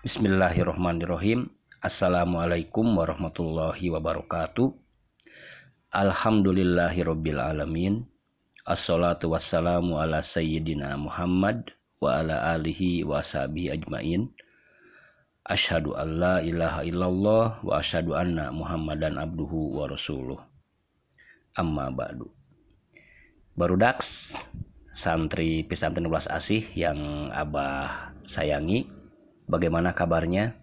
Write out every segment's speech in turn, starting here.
Bismillahirrahmanirrahim. Assalamualaikum warahmatullahi wabarakatuh. Alhamdulillahirabbil alamin. Assalatu wassalamu ala sayyidina Muhammad wa ala alihi wa sahbihi ajmain. Asyhadu an la ilaha illallah wa asyhadu anna Muhammadan abduhu wa rasuluh. Amma ba'du. Baru daks santri pesantren 12 asih yang Abah sayangi bagaimana kabarnya?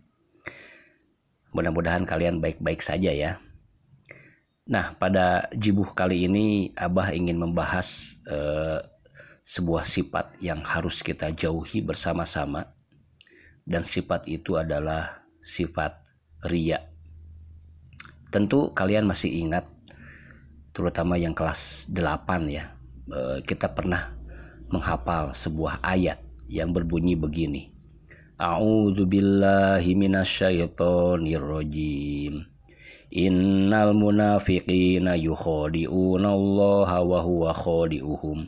Mudah-mudahan kalian baik-baik saja ya. Nah, pada jibuh kali ini Abah ingin membahas eh, sebuah sifat yang harus kita jauhi bersama-sama dan sifat itu adalah sifat ria. Tentu kalian masih ingat terutama yang kelas 8 ya. Eh, kita pernah menghafal sebuah ayat yang berbunyi begini. A'udzu billahi minasyaitonir rajim. Innal munafiqina yukhadi'una Allah wa huwa khadi'uhum.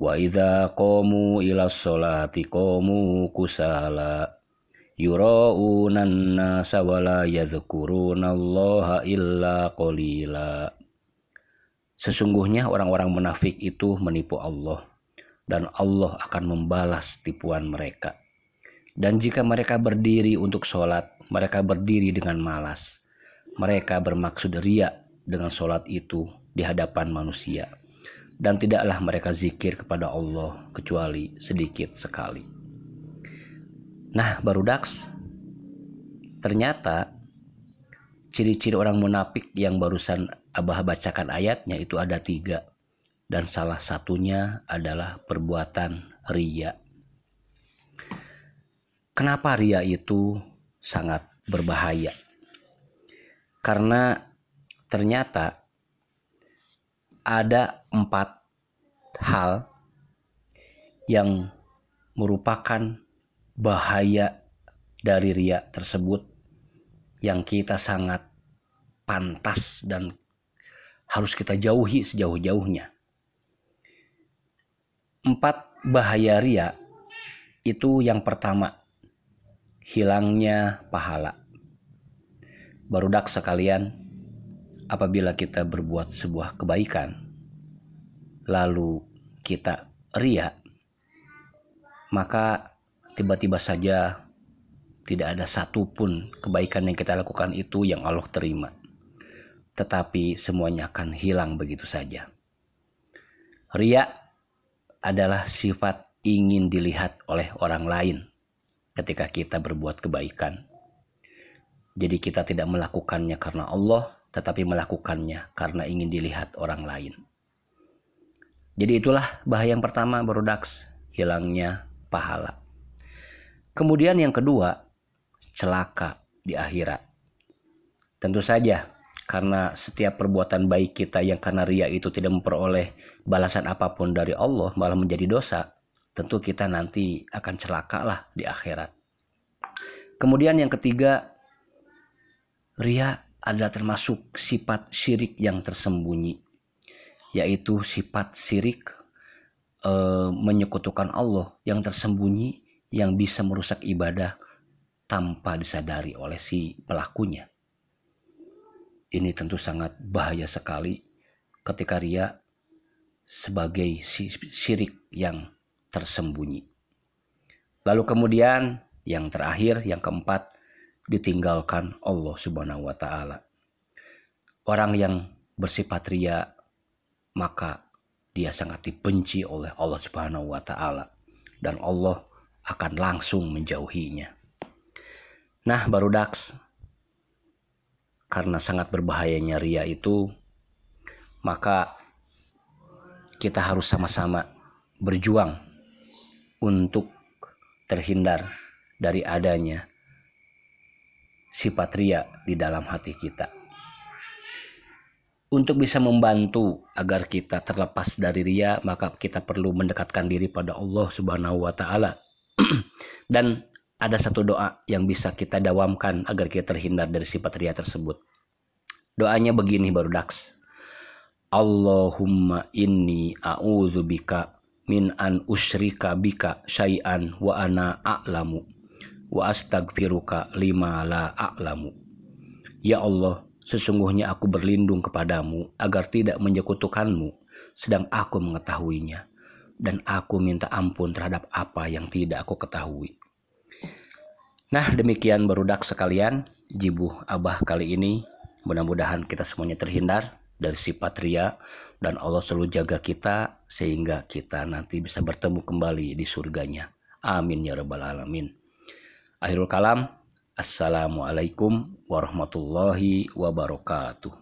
Wa idza qamu ila sholati qamu kusala. Yura'una an-nasa wa la yadhkuruna Allah illa qalila. Sesungguhnya orang-orang munafik itu menipu Allah dan Allah akan membalas tipuan mereka. Dan jika mereka berdiri untuk sholat, mereka berdiri dengan malas. Mereka bermaksud ria dengan sholat itu di hadapan manusia. Dan tidaklah mereka zikir kepada Allah kecuali sedikit sekali. Nah, baru daks. Ternyata ciri-ciri orang munafik yang barusan Abah bacakan ayatnya itu ada tiga. Dan salah satunya adalah perbuatan ria. Kenapa ria itu sangat berbahaya? Karena ternyata ada empat hal yang merupakan bahaya dari ria tersebut yang kita sangat pantas dan harus kita jauhi sejauh-jauhnya. Empat bahaya ria itu yang pertama hilangnya pahala. Barudak sekalian, apabila kita berbuat sebuah kebaikan, lalu kita ria, maka tiba-tiba saja tidak ada satupun kebaikan yang kita lakukan itu yang Allah terima. Tetapi semuanya akan hilang begitu saja. Ria adalah sifat ingin dilihat oleh orang lain ketika kita berbuat kebaikan. Jadi kita tidak melakukannya karena Allah, tetapi melakukannya karena ingin dilihat orang lain. Jadi itulah bahaya yang pertama berodaks, hilangnya pahala. Kemudian yang kedua, celaka di akhirat. Tentu saja karena setiap perbuatan baik kita yang karena ria itu tidak memperoleh balasan apa pun dari Allah malah menjadi dosa tentu kita nanti akan celaka lah di akhirat. Kemudian yang ketiga, ria adalah termasuk sifat syirik yang tersembunyi, yaitu sifat syirik e, menyekutukan Allah yang tersembunyi yang bisa merusak ibadah tanpa disadari oleh si pelakunya. Ini tentu sangat bahaya sekali ketika ria sebagai syirik yang tersembunyi. Lalu kemudian yang terakhir, yang keempat, ditinggalkan Allah Subhanahu wa taala. Orang yang bersifat ria maka dia sangat dibenci oleh Allah Subhanahu wa taala dan Allah akan langsung menjauhinya. Nah, baru daks karena sangat berbahayanya ria itu maka kita harus sama-sama berjuang untuk terhindar dari adanya sifat ria di dalam hati kita. Untuk bisa membantu agar kita terlepas dari ria, maka kita perlu mendekatkan diri pada Allah Subhanahu wa taala. Dan ada satu doa yang bisa kita dawamkan agar kita terhindar dari sifat ria tersebut. Doanya begini baru daks. Allahumma inni a'udzubika min an usyrika bika syai'an wa ana a'lamu wa astagfiruka lima la a'lamu. Ya Allah, sesungguhnya aku berlindung kepadamu agar tidak menyekutukanmu sedang aku mengetahuinya dan aku minta ampun terhadap apa yang tidak aku ketahui. Nah, demikian berudak sekalian, jibuh abah kali ini. Mudah-mudahan kita semuanya terhindar dari sifat ria dan Allah selalu jaga kita sehingga kita nanti bisa bertemu kembali di surganya. Amin ya rabbal alamin. Akhirul kalam. Assalamualaikum warahmatullahi wabarakatuh.